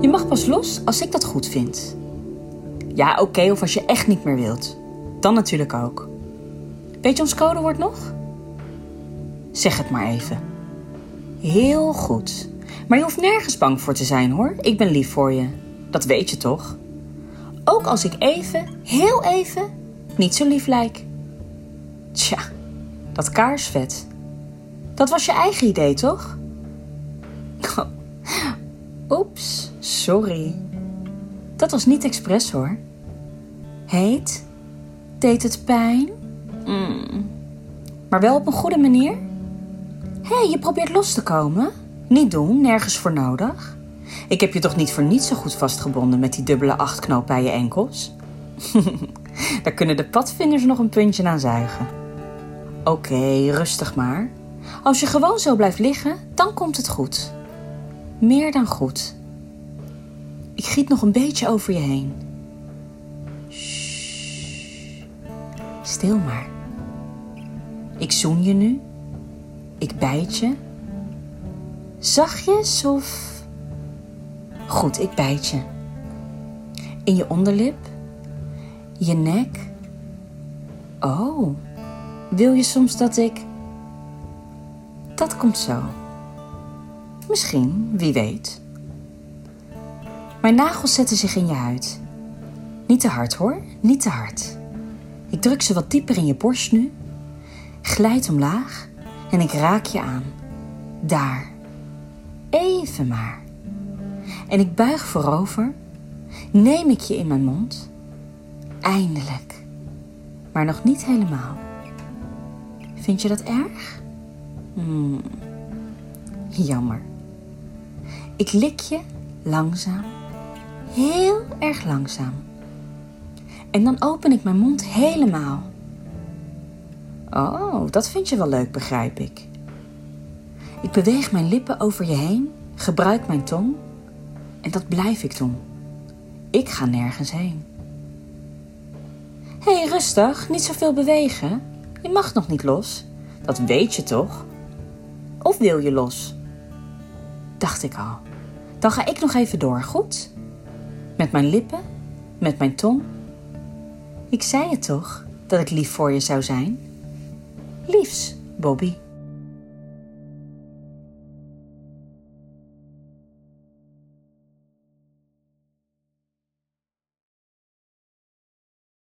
Je mag pas los als ik dat goed vind. Ja, oké, of als je echt niet meer wilt. Dan natuurlijk ook. Weet je ons codewoord nog? Zeg het maar even. Heel goed. Maar je hoeft nergens bang voor te zijn hoor. Ik ben lief voor je. Dat weet je toch? Ook als ik even, heel even, niet zo lief lijk. Tja, dat kaarsvet. Dat was je eigen idee, toch? Oeps, sorry. Dat was niet expres hoor. Heet? Deed het pijn? Mm. Maar wel op een goede manier? Hé, hey, je probeert los te komen? Niet doen, nergens voor nodig. Ik heb je toch niet voor niets zo goed vastgebonden met die dubbele achtknoop bij je enkels? Daar kunnen de padvinders nog een puntje aan zuigen. Oké, rustig maar. Als je gewoon zo blijft liggen, dan komt het goed. Meer dan goed. Ik giet nog een beetje over je heen. Shh. Stil maar. Ik zoen je nu. Ik bijt je. Zachtjes of... Goed, ik bijt je. In je onderlip. Je nek. Oh, wil je soms dat ik... Dat komt zo. Misschien, wie weet. Mijn nagels zetten zich in je huid. Niet te hard hoor, niet te hard. Ik druk ze wat dieper in je borst nu. Glijd omlaag en ik raak je aan. Daar. Even maar. En ik buig voorover. Neem ik je in mijn mond. Eindelijk. Maar nog niet helemaal. Vind je dat erg? Hmm. Jammer. Ik lik je langzaam, heel erg langzaam. En dan open ik mijn mond helemaal. Oh, dat vind je wel leuk, begrijp ik. Ik beweeg mijn lippen over je heen, gebruik mijn tong en dat blijf ik doen. Ik ga nergens heen. Hé, hey, rustig, niet zoveel bewegen. Je mag nog niet los. Dat weet je toch? Of wil je los? Dacht ik al. Dan ga ik nog even door, goed? Met mijn lippen, met mijn tong. Ik zei het toch, dat ik lief voor je zou zijn? Liefs, Bobby.